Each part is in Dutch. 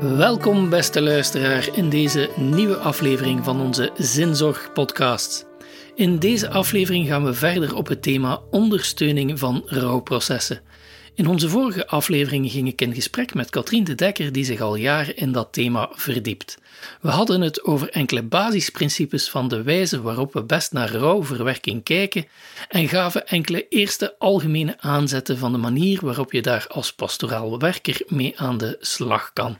Welkom, beste luisteraar, in deze nieuwe aflevering van onze Zinzorg podcast. In deze aflevering gaan we verder op het thema ondersteuning van rouwprocessen. In onze vorige aflevering ging ik in gesprek met Katrien de Dekker, die zich al jaren in dat thema verdiept. We hadden het over enkele basisprincipes van de wijze waarop we best naar rouwverwerking kijken en gaven enkele eerste algemene aanzetten van de manier waarop je daar als pastoraal werker mee aan de slag kan.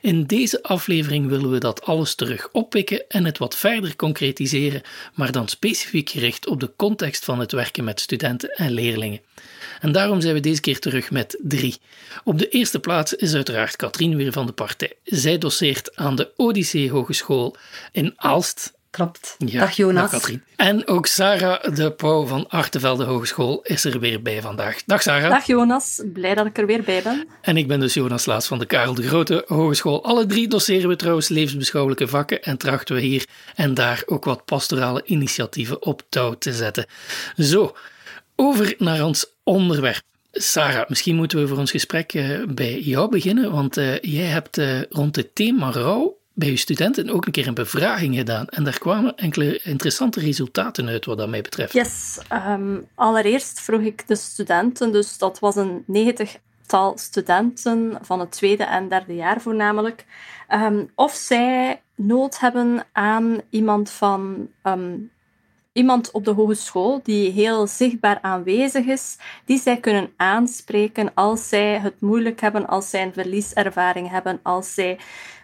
In deze aflevering willen we dat alles terug oppikken en het wat verder concretiseren, maar dan specifiek gericht op de context van het werken met studenten en leerlingen. En daarom zijn we deze keer terug met drie. Op de eerste plaats is uiteraard Katrien weer van de partij. Zij doseert aan de Odyssee Hogeschool in Aalst. Klopt. dag Jonas. Dag Katrien. En ook Sarah de Pauw van Artevelde Hogeschool is er weer bij vandaag. Dag Sarah. Dag Jonas, blij dat ik er weer bij ben. En ik ben dus Jonas Laas van de Karel de Grote Hogeschool. Alle drie doseren we trouwens levensbeschouwelijke vakken en trachten we hier en daar ook wat pastorale initiatieven op touw te zetten. Zo, over naar ons onderwerp. Sarah, misschien moeten we voor ons gesprek eh, bij jou beginnen, want uh, jij hebt uh, rond het thema rouw bij je studenten ook een keer een bevraging gedaan. En daar kwamen enkele interessante resultaten uit wat dat mij betreft. Yes, um, allereerst vroeg ik de studenten, dus dat was een negentigtal studenten van het tweede en derde jaar voornamelijk, um, of zij nood hebben aan iemand van um, iemand op de hogeschool die heel zichtbaar aanwezig is, die zij kunnen aanspreken als zij het moeilijk hebben, als zij een verlieservaring hebben, als zij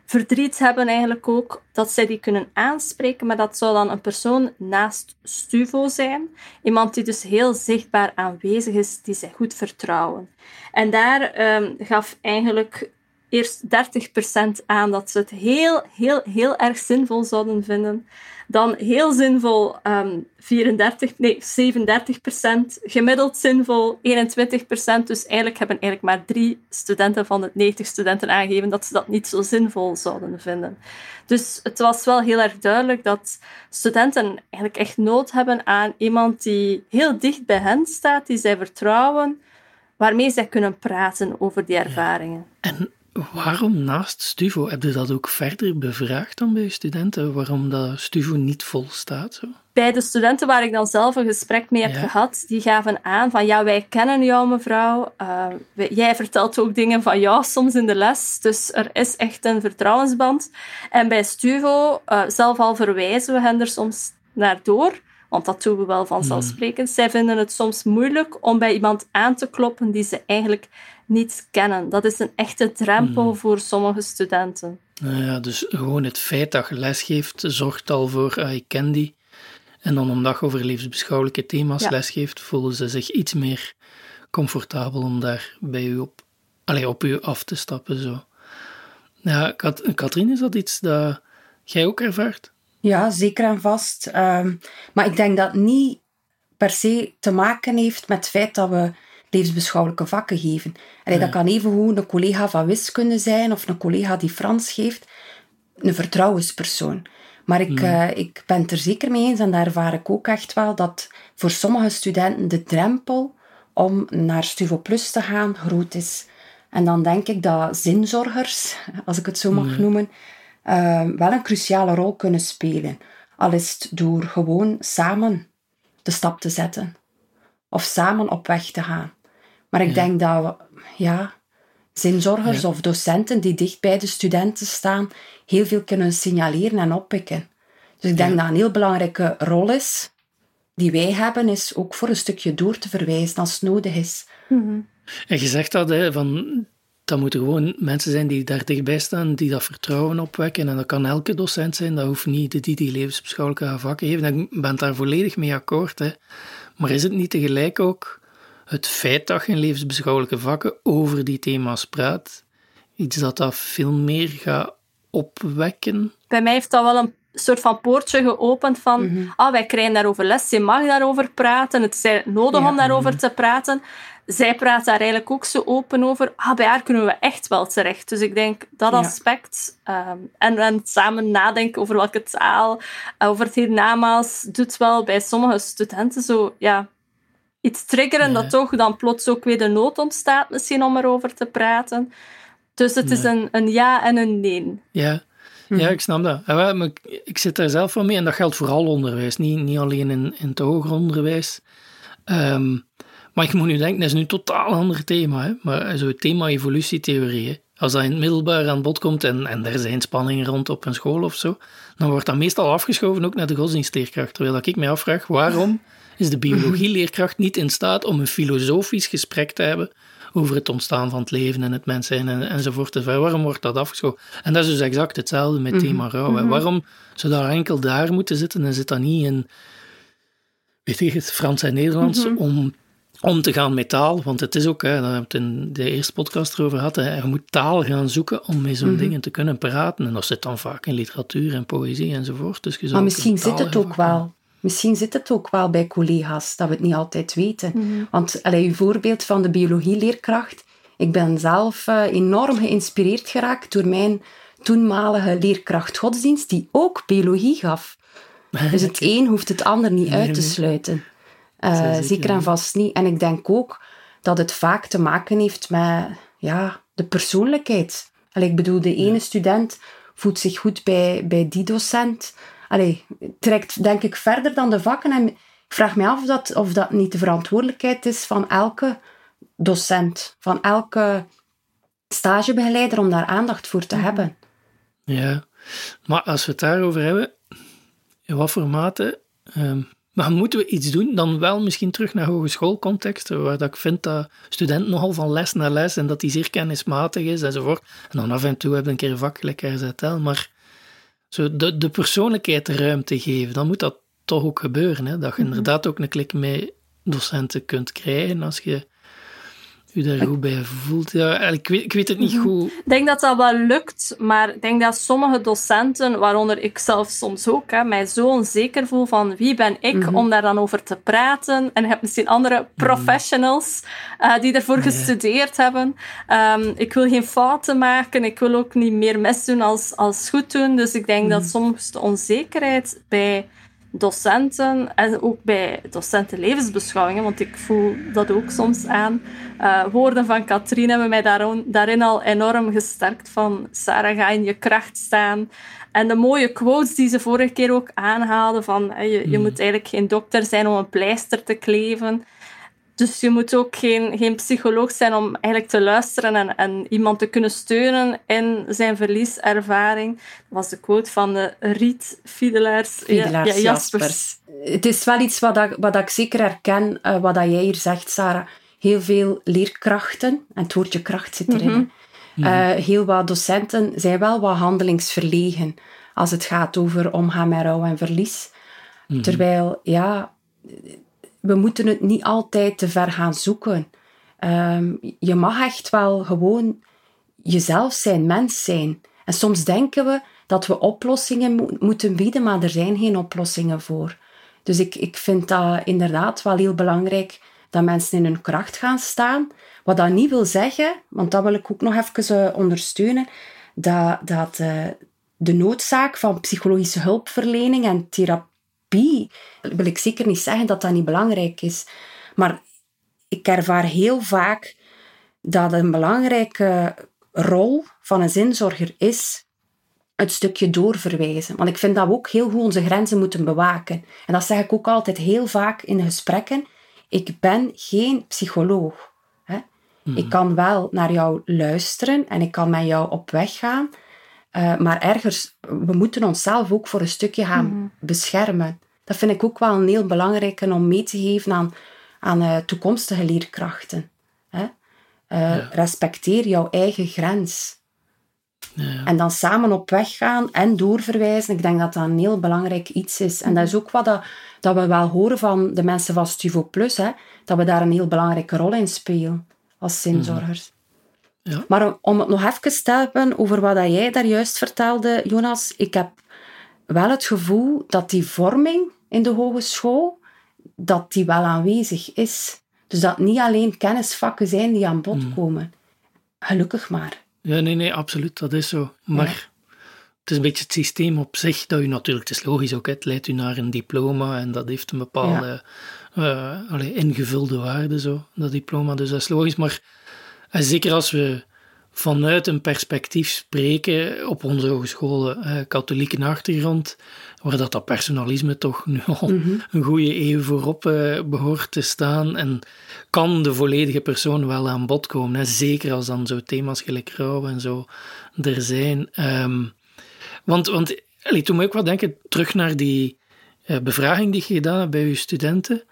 verdriet hebben eigenlijk ook, dat zij die kunnen aanspreken, maar dat zou dan een persoon naast Stuvo zijn. Iemand die dus heel zichtbaar aanwezig is, die zij goed vertrouwen. En daar um, gaf eigenlijk eerst 30% aan dat ze het heel, heel, heel erg zinvol zouden vinden. Dan heel zinvol um, 34, nee, 37%. Gemiddeld zinvol 21%. Dus eigenlijk hebben eigenlijk maar drie studenten van de 90 studenten aangegeven dat ze dat niet zo zinvol zouden vinden. Dus het was wel heel erg duidelijk dat studenten eigenlijk echt nood hebben aan iemand die heel dicht bij hen staat, die zij vertrouwen, waarmee zij kunnen praten over die ervaringen. En Waarom naast Stuvo? Heb je dat ook verder bevraagd dan bij je studenten? Waarom dat Stuvo niet vol staat? Zo? Bij de studenten waar ik dan zelf een gesprek mee heb gehad, die gaven aan van ja, wij kennen jou mevrouw. Uh, jij vertelt ook dingen van jou soms in de les. Dus er is echt een vertrouwensband. En bij Stuvo, uh, zelf al verwijzen we hen er soms naar door. Want dat doen we wel vanzelfsprekend. Hmm. Zij vinden het soms moeilijk om bij iemand aan te kloppen die ze eigenlijk niet kennen. Dat is een echte drempel hmm. voor sommige studenten. Nou ja, dus gewoon het feit dat je lesgeeft zorgt al voor, uh, ik ken die. En dan omdat je over levensbeschouwelijke thema's lesgeeft, voelen ze zich iets meer comfortabel om daar bij u op, allez, op u af te stappen. Zo. Ja, Kat Katrien, is dat iets dat jij ook ervaart? Ja, zeker en vast. Um, maar ik denk dat het niet per se te maken heeft met het feit dat we levensbeschouwelijke vakken geven. En dat kan even goed een collega van wiskunde zijn of een collega die Frans geeft. Een vertrouwenspersoon. Maar ik, uh, ik ben het er zeker mee eens, en daar ervaar ik ook echt wel, dat voor sommige studenten de drempel om naar Stuvo Plus te gaan groot is. En dan denk ik dat zinzorgers, als ik het zo mag noemen, uh, wel een cruciale rol kunnen spelen. Al is het door gewoon samen de stap te zetten. Of samen op weg te gaan. Maar ik denk dat we, ja, zinzorgers of docenten die dicht bij de studenten staan, heel veel kunnen signaleren en oppikken. Dus ik denk dat een heel belangrijke rol is die wij hebben, is ook voor een stukje door te verwijzen als het nodig is. Mhm. En je zegt dat, hè, van, dat moeten gewoon mensen zijn die daar dichtbij staan, die dat vertrouwen opwekken. En dat kan elke docent zijn, dat hoeft niet de die die levensbeschouwelijke vakken heeft. Ik ben daar volledig mee akkoord. Hè. Maar is het niet tegelijk ook het feit dat je in levensbeschouwelijke vakken over die thema's praat, iets dat dat veel meer gaat opwekken? Bij mij heeft dat wel een soort van poortje geopend van mm ah, wij krijgen daarover les, je mag daarover praten, het is nodig om daarover mhm. te praten. Zij praat daar eigenlijk ook zo open over. Ah, bij haar kunnen we echt wel terecht. Dus ik denk dat aspect ehm, en, en samen nadenken over welke taal, over het hiernamaals, doet wel bij sommige studenten zo, ja, iets triggeren dat toch dan plots ook weer de nood ontstaat misschien om erover te praten. Dus het is een, een ja en een nee. Ja. Ja, ik snap dat. Maar ik, zit daar zelf van mee en dat geldt voor al onderwijs, niet, niet alleen in, in het hoger onderwijs. Um, maar ik moet nu denken, dat is nu een totaal ander thema, hè? maar zo het thema evolutietheorie. Als dat in het middelbaar aan bod komt en, en er zijn spanningen rond op een school of zo, dan wordt dat meestal afgeschoven ook naar de godsdienstleerkracht. Terwijl ik me afvraag, waarom is de biologieleerkracht niet in staat om een filosofisch gesprek te hebben over het ontstaan van het leven en het mens zijn en, enzovoort. Waarom wordt dat afgeschoven? En dat is dus exact hetzelfde met mhm. thema rouw. Mhm. Waarom zou daar enkel daar moeten zitten en zit dat niet in weet het Frans en Nederlands mhm. om om te gaan met taal, want het is ook, hè, daar hebben we het in de eerste podcast erover gehad, hè, je moet taal gaan zoeken om met zo'n mhm. dingen te kunnen praten. En dat zit dan vaak in literatuur en poëzie enzovoort. Dus je maar misschien zit het ook wel. Misschien zit het ook wel bij collega's, dat we het niet altijd weten. Mhm. Want allee, uw voorbeeld van de biologieleerkracht, ik ben zelf uh, enorm geïnspireerd geraakt door mijn toenmalige leerkracht godsdienst, die ook biologie gaf. Dus het een hoeft het ander niet uit te sluiten. Uh, zeker en vast niet. En ik denk ook dat het vaak te maken heeft met ja, de persoonlijkheid. Allee, ik bedoel, de ene student voelt zich goed bij, bij die docent. Allee, trekt denk ik verder dan de vakken. En ik vraag me af of dat, of dat niet de verantwoordelijkheid is van elke docent, van elke stagebegeleider om daar aandacht voor te mhm. hebben. Ja, maar als we het daarover hebben, in wat voor mate ehm, maar moeten we iets doen, dan wel misschien terug naar hogeschoolcontexten, waar dat ik vind dat studenten nogal van les naar les en dat die zeer kennismatig is enzovoort. En dan af en toe hebben een keer een vak, gelijk RZL, maar zo de, de persoonlijkheid de ruimte geven, dan moet dat toch ook gebeuren. Hè? Dat je mhm. inderdaad ook een klik mee docenten kunt krijgen als je u daar goed bij voelt. Ja, ik, weet, ik weet het niet mhm. goed. Ik denk dat dat wel lukt, maar ik denk dat sommige docenten, waaronder ik zelf soms ook, hè, mij zo onzeker voel van wie ben ik mhm. om daar dan over te praten. En je hebt misschien andere mhm. professionals uh, die ervoor gestudeerd hebben. Um, ik wil geen fouten maken, ik wil ook niet meer mis doen als, als goed doen. Dus ik denk dat soms de onzekerheid bij docenten en ook bij docenten levensbeschouwingen, want ik voel dat ook soms aan. Uh, woorden van Katrien hebben mij daarin, daarin al enorm gesterkt van Sarah, ga in je kracht staan. En de mooie quotes die ze vorige keer ook aanhaalde van je, je hmm. moet eigenlijk geen dokter zijn om een pleister te kleven. Dus je moet ook geen, geen psycholoog zijn om eigenlijk te luisteren en, en iemand te kunnen steunen in zijn verlieservaring. Dat was de quote van de Riet Fiedelaars, Fiedelaars ja, Jaspers. Het is wel iets wat, ik, wat ik zeker herken, uh, wat jij hier zegt, Sarah. Heel veel leerkrachten, en het woordje kracht zit erin, mm heel wat docenten zijn wel wat handelingsverlegen als het gaat over omgaan met rouw en verlies. Mhm. Terwijl, ja, we moeten het niet altijd te ver gaan zoeken. Ehm, je mag echt wel gewoon jezelf zijn, mens zijn. En soms denken we dat we oplossingen moeten bieden, maar er zijn geen oplossingen voor. Dus ik, ik vind dat inderdaad wel heel belangrijk dat mensen in hun kracht gaan staan. Wat dat niet wil zeggen, want dat wil ik ook nog even uh, ondersteunen, dat, dat uh, de noodzaak van psychologische hulpverlening en therapie wil ik zeker niet zeggen dat dat niet belangrijk is. Maar ik ervaar heel vaak dat een belangrijke rol van een zinzorger is het stukje doorverwijzen. Want ik vind dat we ook heel goed onze grenzen moeten bewaken. En dat zeg ik ook altijd heel vaak in gesprekken. Ik ben geen psycholoog. Hè? Hmm. Ik kan wel naar jou luisteren en ik kan met jou op weg gaan. Uh, maar ergens, we moeten onszelf ook voor een stukje gaan hmm. beschermen. Dat vind ik ook wel een heel belangrijke om mee te geven aan, aan uh, toekomstige leerkrachten. Hè? Uh, Respecteer jouw eigen grens. Ja. En dan samen op weg gaan en doorverwijzen. Ik denk dat dat een heel belangrijk iets is. En dat is ook wat dat, dat we wel horen van de mensen van Stuvo Plus. Hè? Dat we daar een heel belangrijke rol in spelen als zinzorgers. Ja. Maar om het nog even te hebben over wat jij daar juist vertelde, Jonas. Ik heb wel het gevoel dat die vorming in de hogeschool, dat die wel aanwezig is. Dus dat niet alleen kennisvakken zijn die aan bod hmm. komen. Gelukkig maar. Ja, nee, nee, absoluut. Dat is zo. Maar het is een beetje het systeem op zich dat u natuurlijk, het is logisch ook, het leidt u naar een diploma en dat heeft een bepaalde ja. uh, ingevulde waarde, zo, dat diploma. Dus dat is logisch. Maar zeker als we vanuit een perspectief spreken op onze hogescholen, uh, katholieke achtergrond, waar dat, dat personalisme toch nu al mhm. een goede eeuw voorop uh, behoort te staan. En kan de volledige persoon wel aan bod komen. Hè? Zeker als dan zo thema's gelijk rouw en zo er zijn. Um, want, want allee, toen moet ik wel denken, terug naar die uh, bevraging die je gedaan hebt bij je studenten.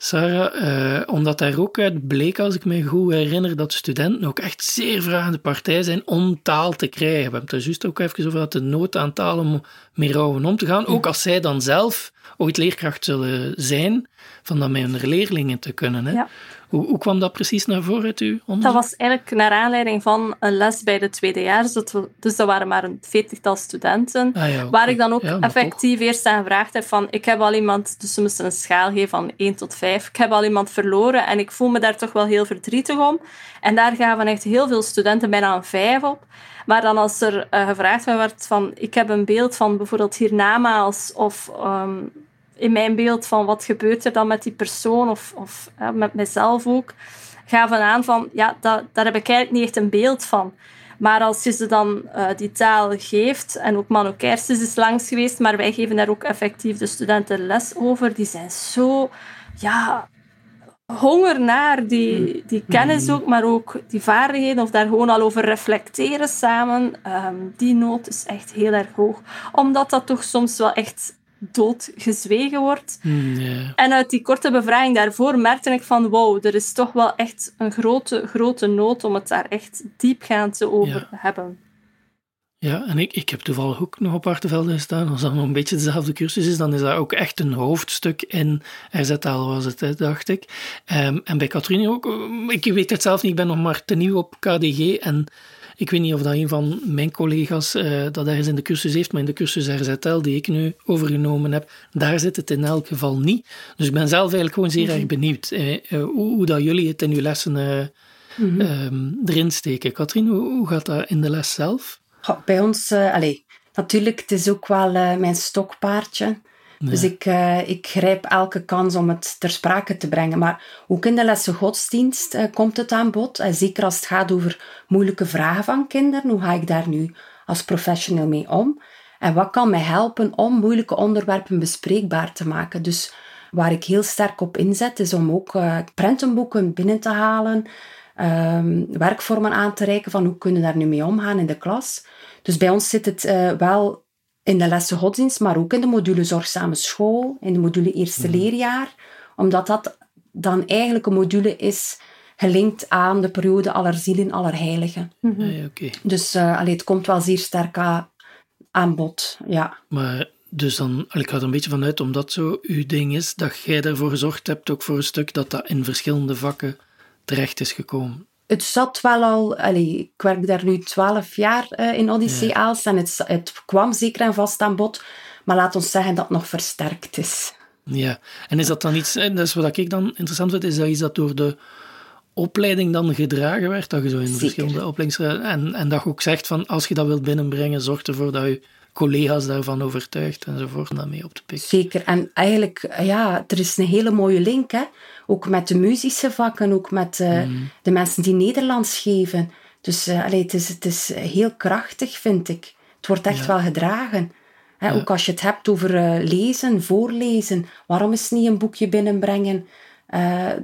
Sarah, uh, omdat daar ook uit bleek, als ik me goed herinner, dat studenten ook echt zeer vragende partij zijn om taal te krijgen. We hebben het er juist ook even over dat de nood aan taal om meer rouwen om te gaan. Ook als zij dan zelf ooit leerkracht zullen zijn, van dat met hun leerlingen te kunnen. Hè? Ja. Hoe, hoe, kwam dat precies naar voren uit uw onderzoek? Dat was eigenlijk naar aanleiding van een les bij de tweedejaars. Dus dat waren maar een veertigtal studenten. Ah, waar ik dan ook effectief eerst aan gevraagd heb van... Ik heb al iemand... Dus ze moesten een schaal geven van 1 tot 5. Ik heb al iemand verloren en ik voel me daar toch wel heel verdrietig om. En daar gaven echt heel veel studenten bijna een 5 op. Maar dan als er uh, gevraagd werd van... Ik heb een beeld van bijvoorbeeld hiernamaals of... Um, in mijn beeld van wat gebeurt er dan met die persoon of, of met mezelf ook, gaven aan van ja, dat, daar heb ik eigenlijk niet echt een beeld van. Maar als je ze dan uh, die taal geeft, en ook Manu Kerstens is langs geweest, maar wij geven daar ook effectief de studenten les over, die zijn zo, ja, honger naar die, die kennis mm. ook, maar ook die vaardigheden, of daar gewoon al over reflecteren samen, um, die nood is echt heel erg hoog. Omdat dat toch soms wel echt doodgezwegen wordt. Hmm, en uit die korte bevraging daarvoor merkte ik van wow, er is toch wel echt een grote, grote nood om het daar echt diepgaand over te hebben. Ja, en ik, ik heb toevallig ook nog op Artevelde gestaan. Als dat nog een beetje dezelfde cursus is, dan is dat ook echt een hoofdstuk in RZ-taal was het, dacht ik. Um, en bij Katrine ook. Ik weet het zelf niet, ik ben nog maar te nieuw op KDG en ik weet niet of dat een van mijn collega's uh, dat ergens in de cursus heeft, maar in de cursus RZL die ik nu overgenomen heb, daar zit het in elk geval niet. Dus ik ben zelf eigenlijk gewoon zeer erg benieuwd uh, hoe, hoe, dat jullie het in uw lessen mm -hmm. erin steken. Katrien, hoe, hoe, gaat dat in de les zelf? Bij ons, allez, natuurlijk, het is ook wel mijn stokpaardje. Dus ik, uh, ik grijp elke kans om het ter sprake te brengen. Maar ook in de lessen godsdienst uh, komt het aan bod. Uh, zeker als het gaat over moeilijke vragen van kinderen. Hoe ga ik daar nu als professional mee om? En wat kan mij helpen om moeilijke onderwerpen bespreekbaar te maken? Dus waar ik heel sterk op inzet, is om ook prentenboeken binnen te halen. Um, werkvormen aan te reiken van hoe kunnen we daar nu mee omgaan in de klas. Dus bij ons zit het wel in de lessen godsdienst, maar ook in de module zorgzame school, in de module eerste mhm. leerjaar, omdat dat dan eigenlijk een module is gelinkt aan de periode aller zielen, aller heiligen. Mhm. Ah, Dus uh, het komt wel zeer sterk aan, bod, ja. Maar dus dan, ik ga er een beetje vanuit, omdat zo uw ding is, dat jij ervoor gezorgd hebt, ook voor een stuk, dat dat in verschillende vakken terecht is gekomen het zat wel al, allee, ik werk daar nu twaalf jaar uh, in Odyssee ja. en het, het kwam zeker en vast aan bod, maar laat ons zeggen dat het nog versterkt is. Ja, en is dat dan iets, dat is wat ik dan interessant vind, is dat iets dat door de opleiding dan gedragen werd, dat je zo in verschillende opleidings... En, en dat je ook zegt van, als je dat wilt binnenbrengen, zorg ervoor dat je collega's daarvan overtuigt enzovoort, om dat mee op te pikken. Zeker, en eigenlijk, ja, er is een hele mooie link, hè ook met de muzische vakken, ook met uh, de mensen die Nederlands geven. Dus uh, allee, het, is, het is heel krachtig, vind ik. Het wordt echt wel gedragen. Hè, Ook als je het hebt over uh, lezen, voorlezen. Waarom is niet een boekje binnenbrengen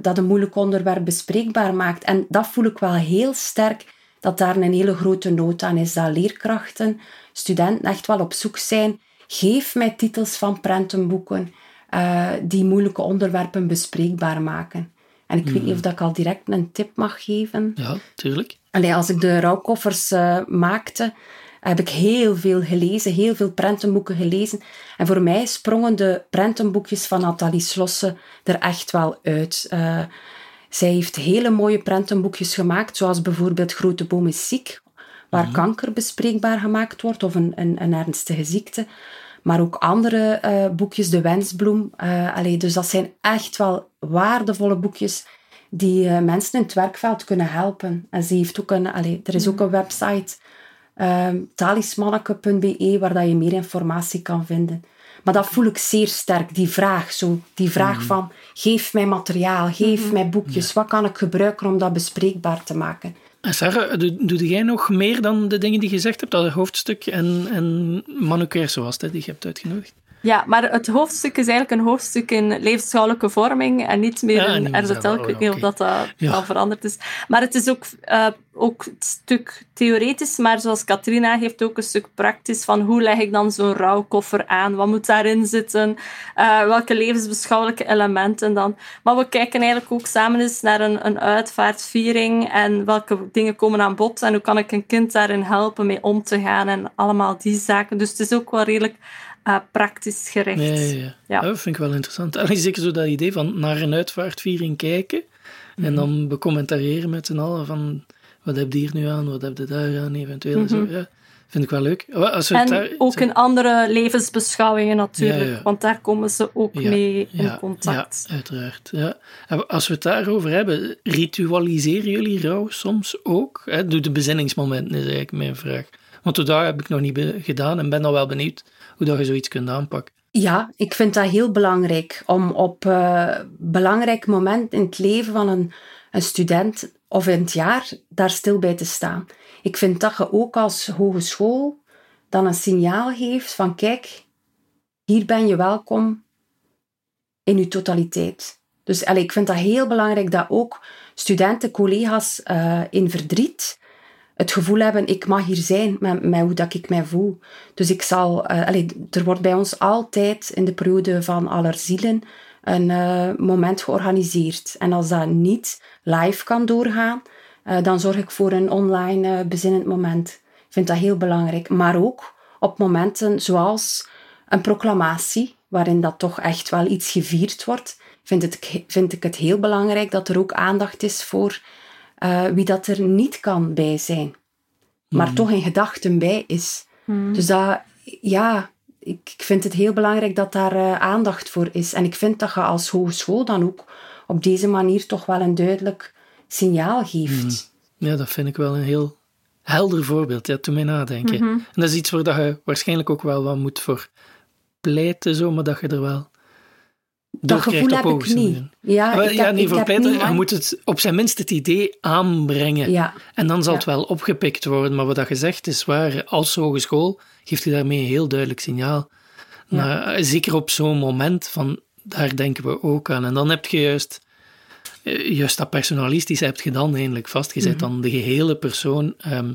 dat een moeilijk onderwerp bespreekbaar maakt? En dat voel ik wel heel sterk, dat daar een hele grote nood aan is. Dat leerkrachten, studenten echt wel op zoek zijn. Geef mij titels van prentenboeken uh, die moeilijke onderwerpen bespreekbaar maken. En ik weet niet of dat ik al direct een tip mag geven. Ja, tuurlijk. Allee, als ik de rouwkoffers uh, maakte, heb ik heel veel gelezen, heel veel prentenboeken gelezen. En voor mij sprongen de prentenboekjes van Nathalie Slossen er echt wel uit. Uh, zij heeft hele mooie prentenboekjes gemaakt, zoals bijvoorbeeld Grote Boom is ziek, waar kanker bespreekbaar gemaakt wordt of een, een, een ernstige ziekte. Maar ook andere uh, boekjes, De Wensbloem. Uh, allee, dus dat zijn echt wel waardevolle boekjes die uh, mensen in het werkveld kunnen helpen. En ze heeft ook een, allee, er is ook een website, talismanneke.be, waar dat je meer informatie kan vinden. Maar dat voel ik zeer sterk, die vraag. Zo, die vraag mm. van, geef mij materiaal, geef mm-hmm. mij boekjes. Wat kan ik gebruiken om dat bespreekbaar te maken? Sarah, doe, doe jij nog meer dan de dingen die je gezegd hebt? Dat hoofdstuk en, en Manu Kersen was die je hebt uitgenodigd. Ja, maar het hoofdstuk is eigenlijk een hoofdstuk in levensschouwelijke vorming en niet meer Ja, in niet meer RZL. zelf. Ik weet Oh, niet of dat, dat Ja. al veranderd is. Maar het is ook, eh, ook een stuk theoretisch, maar zoals Katrina heeft ook een stuk praktisch van hoe leg ik dan zo'n rouwkoffer aan? Wat moet daarin zitten? Eh, welke levensbeschouwelijke elementen dan? Maar we kijken eigenlijk ook samen eens naar een, een uitvaartviering en welke dingen komen aan bod en hoe kan ik een kind daarin helpen mee om te gaan en allemaal die zaken. Dus het is ook wel redelijk eh, praktisch gericht. Ja, ja, ja. Ja. dat vind ik wel interessant. Allee, zeker zo dat idee van naar een uitvaartviering kijken en Mhm. dan becommentariëren met z'n allen van wat heb je hier nu aan, wat heb je daar aan, eventueel. en Zo, ja. Vind ik wel leuk. Als. En daar, ook in andere levensbeschouwingen natuurlijk, want daar komen ze ook mee in contact. Ja, uiteraard. Ja. En als we het daarover hebben, ritualiseren jullie rouw soms ook? Hè? Doe de bezinningsmomenten is eigenlijk mijn vraag. Want tot daar heb ik nog niet gedaan en ben dan wel benieuwd hoe je zoiets kunt aanpakken. Ja, ik vind dat heel belangrijk om op eh belangrijk moment in het leven van een, een student of in het jaar daar stil bij te staan. Ik vind dat je ook als hogeschool dan een signaal geeft van kijk, hier ben je welkom in je totaliteit. Dus ik vind dat heel belangrijk dat ook studenten, collega's eh, in verdriet het gevoel hebben, ik mag hier zijn met, met hoe dat ik mij voel. Dus ik zal, eh, er wordt bij ons altijd in de periode van Allerzielen een eh, moment georganiseerd. En als dat niet live kan doorgaan, eh, dan zorg ik voor een online bezinnend moment. Ik vind dat heel belangrijk. Maar ook op momenten zoals een proclamatie, waarin dat toch echt wel iets gevierd wordt, vind, vind ik het heel belangrijk dat er ook aandacht is voor eh, wie dat er niet kan bij zijn, maar toch in gedachten bij is. Dus dat, ja, ik, ik vind het heel belangrijk dat daar eh, aandacht voor is. En ik vind dat je als hogeschool dan ook op deze manier toch wel een duidelijk signaal geeft. Ja, dat vind ik wel een heel helder voorbeeld. Ja, toen mij nadenken. Mhm. En dat is iets waar dat je waarschijnlijk ook wel wat moet voor pleiten, zo, maar dat je er wel Dat gevoel heb ik niet. Ja, Wel, ik ja, niet voor pleiten. Je moet het op zijn minst het idee aanbrengen. Ja, En dan zal Ja. het wel opgepikt worden. Maar wat dat gezegd is waar, als hogeschool geeft je daarmee een heel duidelijk signaal. Maar, zeker op zo'n moment van, daar denken we ook aan. En dan heb je juist, eh, juist dat personalistische heb je dan eindelijk vastgezet. Dan de gehele persoon, ehm,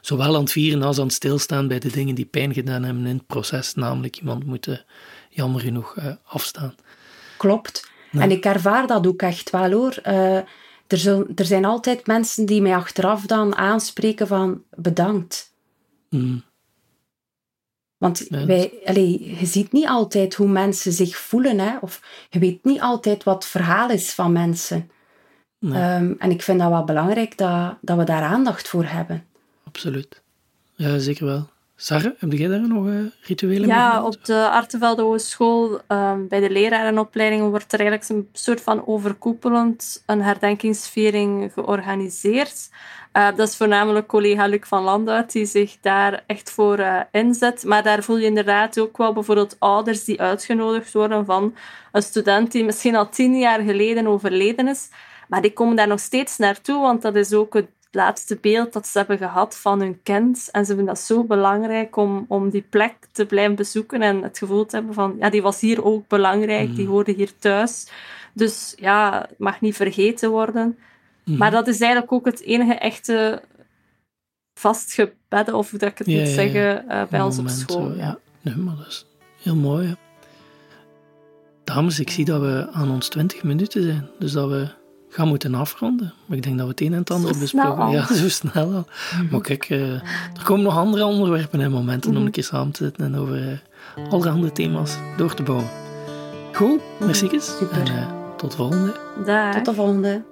zowel aan het vieren als aan het stilstaan bij de dingen die pijn gedaan hebben in het proces. Namelijk iemand moeten jammer genoeg eh, afstaan. Klopt. En ik ervaar dat ook echt wel hoor. Eh, er, er zijn altijd mensen die mij achteraf dan aanspreken van bedankt. Mm, Want Ja, wij, allee, je ziet niet altijd hoe mensen zich voelen. Hè? Of je weet niet altijd wat het verhaal is van mensen. Nee. Ehm, en ik vind dat wel belangrijk dat, dat we daar aandacht voor hebben. absoluut. Ja, zeker wel. Sarah, heb jij daar nog eh, rituelen mee Ja, op de Artevelde Hogeschool, ehm, bij de lerarenopleiding, wordt er eigenlijk een soort van overkoepelend een herdenkingsviering georganiseerd. Eh, dat is voornamelijk collega Luc van Landuit die zich daar echt voor eh, inzet. Maar daar voel je inderdaad ook wel bijvoorbeeld ouders die uitgenodigd worden van een student die misschien al tien jaar geleden overleden is. Maar die komen daar nog steeds naartoe, want dat is ook het laatste beeld dat ze hebben gehad van hun kind. En ze vinden dat zo belangrijk om, om die plek te blijven bezoeken en het gevoel te hebben van, ja, die was hier ook belangrijk, die hoorde hier thuis. Dus ja, het mag niet vergeten worden. Maar dat is eigenlijk ook het enige echte vastgebedde, of hoe dat ik het Ja, moet ja, ja. zeggen, eh, bij ons op school. zo, ja. Nee, maar dat is heel mooi. Dames, ik zie dat we aan ons 20 minuten zijn. Dus dat we gaan moeten afronden. Maar ik denk dat we het een en het ander besproken. Ja, zo snel al. Maar kijk, eh, er komen nog andere onderwerpen en momenten Mhm. om een keer samen te zitten en over eh alle andere thema's door te bouwen. Goed, merci. Super. En eh, tot de volgende. Dag. Tot de volgende.